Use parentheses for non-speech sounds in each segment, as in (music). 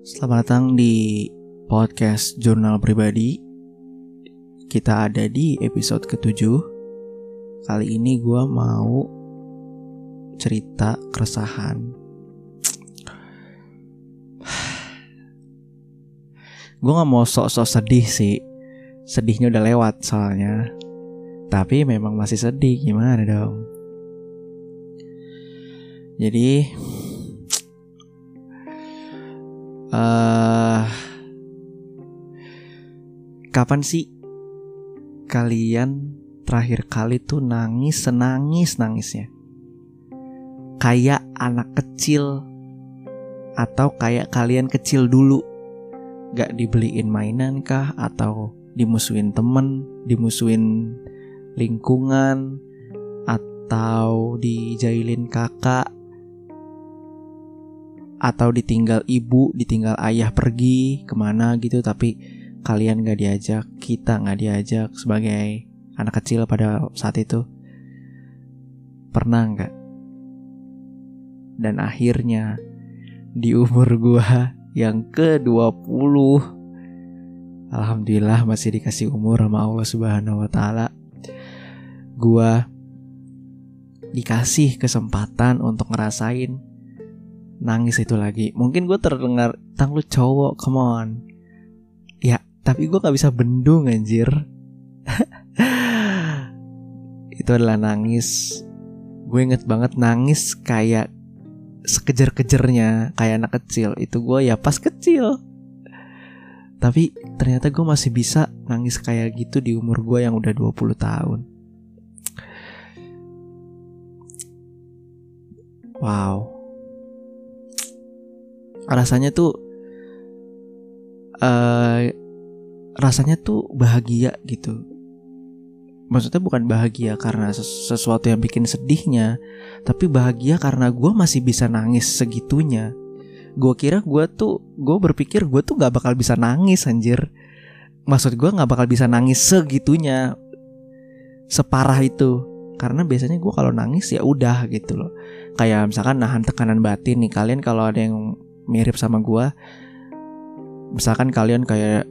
Selamat datang di podcast Jurnal Pribadi. Kita ada di episode ketujuh. Kali ini gue mau cerita keresahan. gue gak mau sok-sok sedih sih. Sedihnya udah lewat soalnya. Tapi memang masih sedih gimana dong. Jadi uh, kapan sih kalian terakhir kali tuh nangis senangis nangisnya? Kayak anak kecil atau kayak kalian kecil dulu? Gak dibeliin mainan kah? Atau dimusuhin temen dimusuhin lingkungan? Atau dijailin kakak atau ditinggal ibu, ditinggal ayah pergi ke mana gitu, tapi kalian gak diajak, kita gak diajak sebagai anak kecil pada saat itu. Pernah nggak? Dan akhirnya di umur gua yang ke-20 Alhamdulillah masih dikasih umur sama Allah Subhanahu wa taala. Gua dikasih kesempatan untuk ngerasain nangis itu lagi. Mungkin gue terdengar tang lu cowok come on. Ya tapi gue gak bisa bendung anjir. (laughs) Itu adalah nangis. Gue inget banget nangis kayak sekejar-kejarnya kayak anak kecil. Itu gue ya pas kecil. Tapi ternyata gue masih bisa nangis kayak gitu di umur gue yang udah 20 tahun. Wow rasanya tuh uh, rasanya tuh bahagia gitu. Maksudnya bukan bahagia karena sesuatu yang bikin sedihnya tapi bahagia karena gue masih bisa nangis segitunya. Gue kira gue tuh gue berpikir gue tuh gak bakal bisa nangis anjir. Maksud gue gak bakal bisa nangis segitunya separah itu. Karena biasanya gue kalau nangis ya udah gitu loh. Kayak misalkan nahan tekanan batin nih kalian kalau ada yang mirip sama gue misalkan kalian kayak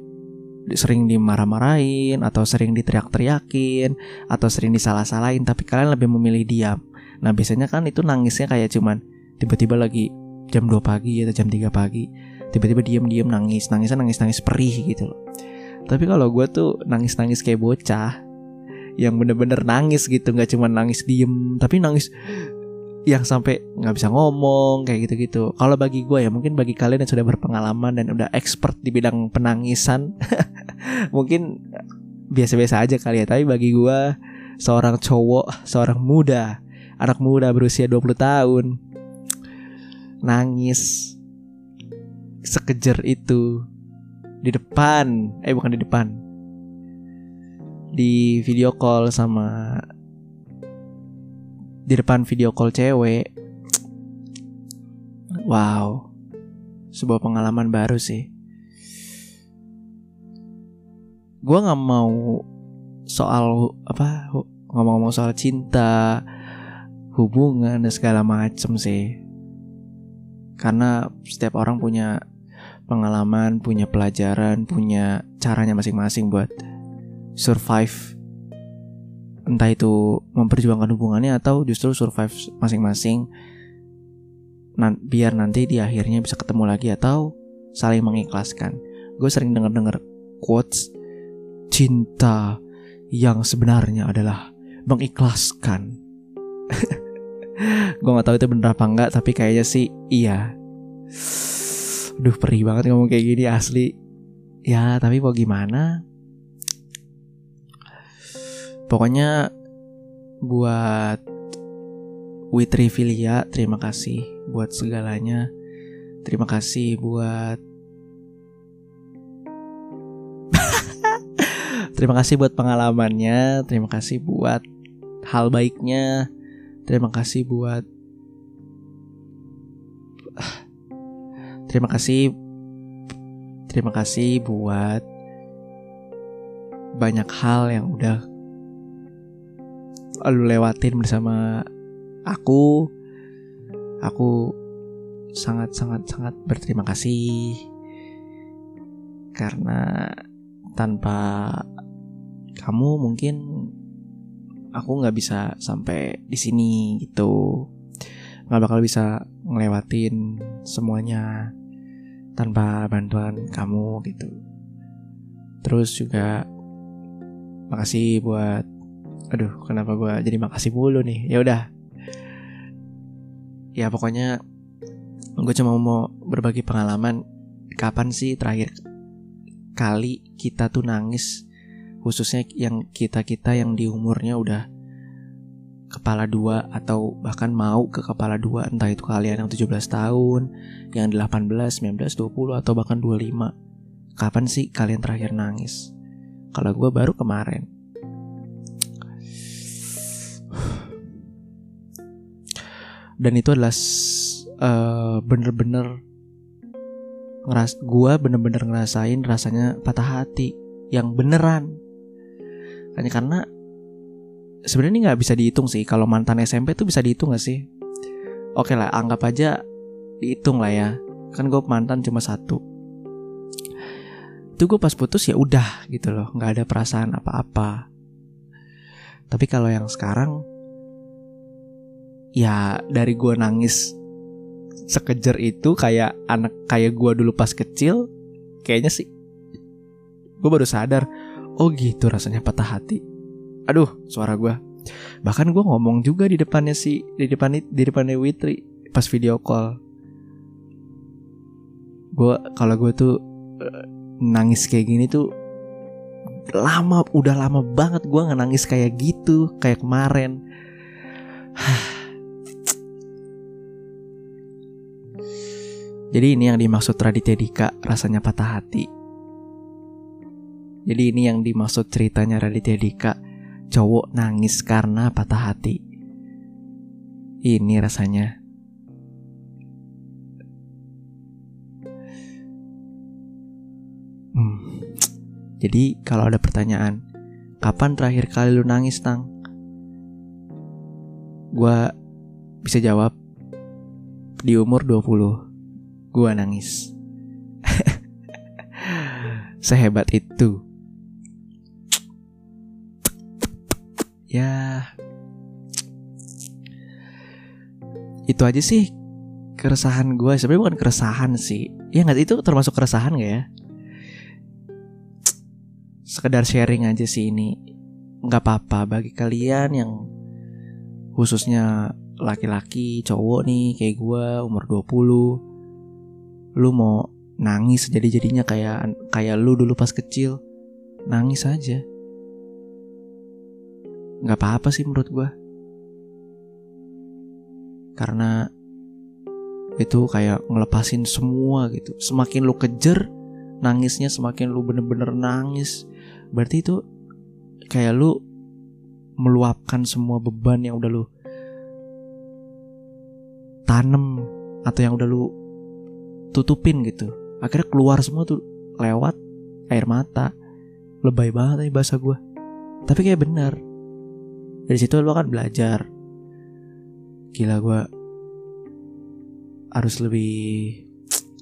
sering dimarah-marahin atau sering diteriak-teriakin atau sering disalah-salahin tapi kalian lebih memilih diam. Nah biasanya kan itu nangisnya kayak cuman tiba-tiba lagi jam 2 pagi atau jam 3 pagi tiba-tiba diam-diam nangis nangisnya nangis-nangis perih gitu loh. Tapi kalau gue tuh nangis-nangis kayak bocah yang bener-bener nangis gitu nggak cuma nangis diem tapi nangis yang sampai nggak bisa ngomong kayak gitu-gitu. Kalau bagi gue ya mungkin bagi kalian yang sudah berpengalaman dan udah expert di bidang penangisan, (laughs) mungkin biasa-biasa aja kali ya. Tapi bagi gue seorang cowok, seorang muda, anak muda berusia 20 tahun, nangis sekejar itu di depan, eh bukan di depan, di video call sama di depan video call cewek. Wow, sebuah pengalaman baru sih. Gue nggak mau soal apa ngomong-ngomong soal cinta, hubungan dan segala macem sih. Karena setiap orang punya pengalaman, punya pelajaran, punya caranya masing-masing buat survive entah itu memperjuangkan hubungannya atau justru survive masing-masing. Biar nanti di akhirnya bisa ketemu lagi atau saling mengikhlaskan. Gue sering denger-denger quotes cinta yang sebenarnya adalah mengikhlaskan. (laughs) Gue gak tahu itu bener apa enggak tapi kayaknya sih iya. Duh perih banget ngomong kayak gini asli. Ya tapi mau gimana Pokoknya buat Witri Filia, terima kasih buat segalanya. Terima kasih buat (laughs) Terima kasih buat pengalamannya, terima kasih buat hal baiknya, terima kasih buat (sighs) Terima kasih Terima kasih buat banyak hal yang udah lu lewatin bersama aku. Aku sangat sangat sangat berterima kasih. Karena tanpa kamu mungkin aku nggak bisa sampai di sini gitu. Nggak bakal bisa ngelewatin semuanya tanpa bantuan kamu gitu. Terus juga makasih buat aduh kenapa gue jadi makasih mulu nih ya udah ya pokoknya gue cuma mau berbagi pengalaman kapan sih terakhir kali kita tuh nangis khususnya yang kita-kita yang di umurnya udah kepala dua atau bahkan mau ke kepala dua entah itu kalian yang 17 tahun, yang 18, 19, 20 atau bahkan 25. Kapan sih kalian terakhir nangis? Kalau gue baru kemarin. Dan itu adalah uh, bener-bener ngeras gue bener-bener ngerasain rasanya patah hati yang beneran. Hanya karena sebenarnya ini nggak bisa dihitung sih. Kalau mantan SMP tuh bisa dihitung gak sih? Oke lah anggap aja dihitung lah ya. Kan gue mantan cuma satu. Itu gue pas putus ya udah gitu loh. Nggak ada perasaan apa-apa. Tapi kalau yang sekarang ya dari gue nangis sekejer itu kayak anak kayak gue dulu pas kecil kayaknya sih gue baru sadar Oh gitu rasanya patah hati. Aduh, suara gue. Bahkan gue ngomong juga di depannya si di depan di depannya Witri pas video call. Gue kalau gue tuh uh, nangis kayak gini tuh lama udah lama banget gue nggak nangis kayak gitu kayak kemarin. (sighs) Jadi ini yang dimaksud Raditya Dika rasanya patah hati. Jadi ini yang dimaksud ceritanya Raditya Dika Cowok nangis karena patah hati Ini rasanya hmm. Jadi kalau ada pertanyaan Kapan terakhir kali lu nangis Tang? Gua bisa jawab Di umur 20 Gua nangis. (laughs) Sehebat itu. Ya. Itu aja sih keresahan gue sebenarnya bukan keresahan sih. Ya nggak itu termasuk keresahan gak ya? Sekedar sharing aja sih ini. Nggak apa-apa bagi kalian yang khususnya laki-laki cowok nih kayak gue umur 20 lu mau nangis jadi jadinya kayak kayak lu dulu pas kecil nangis aja. Nggak apa-apa sih menurut gue karena itu kayak ngelepasin semua gitu. Semakin lu kejer nangisnya semakin lu bener-bener nangis. Berarti itu kayak lu meluapkan semua beban yang udah lu tanem atau yang udah lu tutupin gitu. Akhirnya keluar semua tuh lewat air mata. Lebay banget nih bahasa gue tapi kayak bener. Dari situ lo kan belajar. Gila gue harus lebih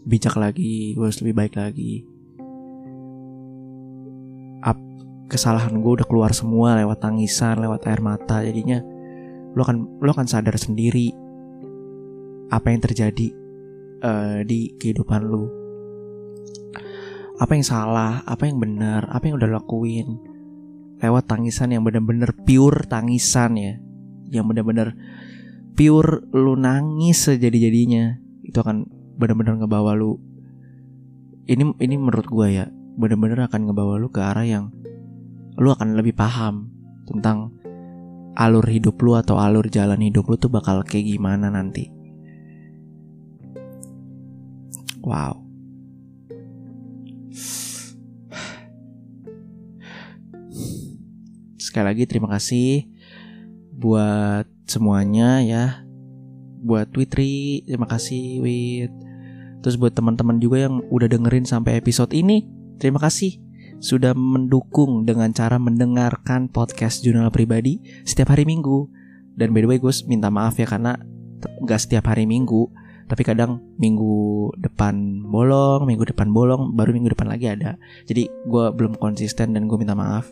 bijak lagi gue harus lebih baik lagi. Up, kesalahan gue udah keluar semua lewat tangisan lewat air mata. Jadinya lo kan lo kan sadar sendiri apa yang terjadi uh, di kehidupan lo apa yang salah apa yang benar apa yang udah lakuin lewat tangisan yang bener-bener pure tangisan ya. Yang bener-bener pure lu nangis sejadi-jadinya. Itu akan bener-bener ngebawa lu. Ini ini menurut gue ya bener-bener akan ngebawa lu ke arah yang lu akan lebih paham tentang alur hidup lu atau alur jalan hidup lu tuh bakal kayak gimana nanti wow. Sekali lagi terima kasih buat semuanya ya. Buat Twitri terima kasih Wit. Terus buat teman-teman juga yang udah dengerin sampai episode ini terima kasih sudah mendukung dengan cara mendengarkan podcast jurnal pribadi setiap hari minggu. Dan by the way gue minta maaf ya karena nggak setiap hari minggu tapi kadang minggu depan bolong minggu depan bolong baru minggu depan lagi ada. Jadi gue belum konsisten dan gue minta maaf.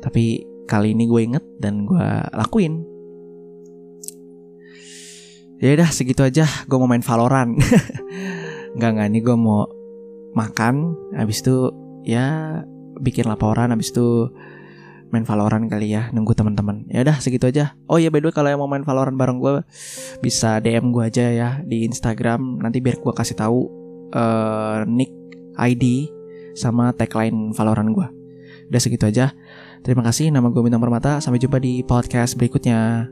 Tapi kali ini gue inget dan gue lakuin. Ya udah segitu aja. Gue mau main Valorant. (laughs) Nggak nggak. Nih gue mau makan. Habis itu ya bikin laporan. Habis itu main Valorant kali ya nunggu teman-teman. Ya udah segitu aja. Oh ya by the way kalau yang mau main Valorant bareng gue bisa DM gue aja ya di Instagram. Nanti biar gue kasih tahu uh, nick ID sama tagline Valorant gue udah segitu aja. Terima kasih nama gue Bintang Permata. Sampai jumpa di podcast berikutnya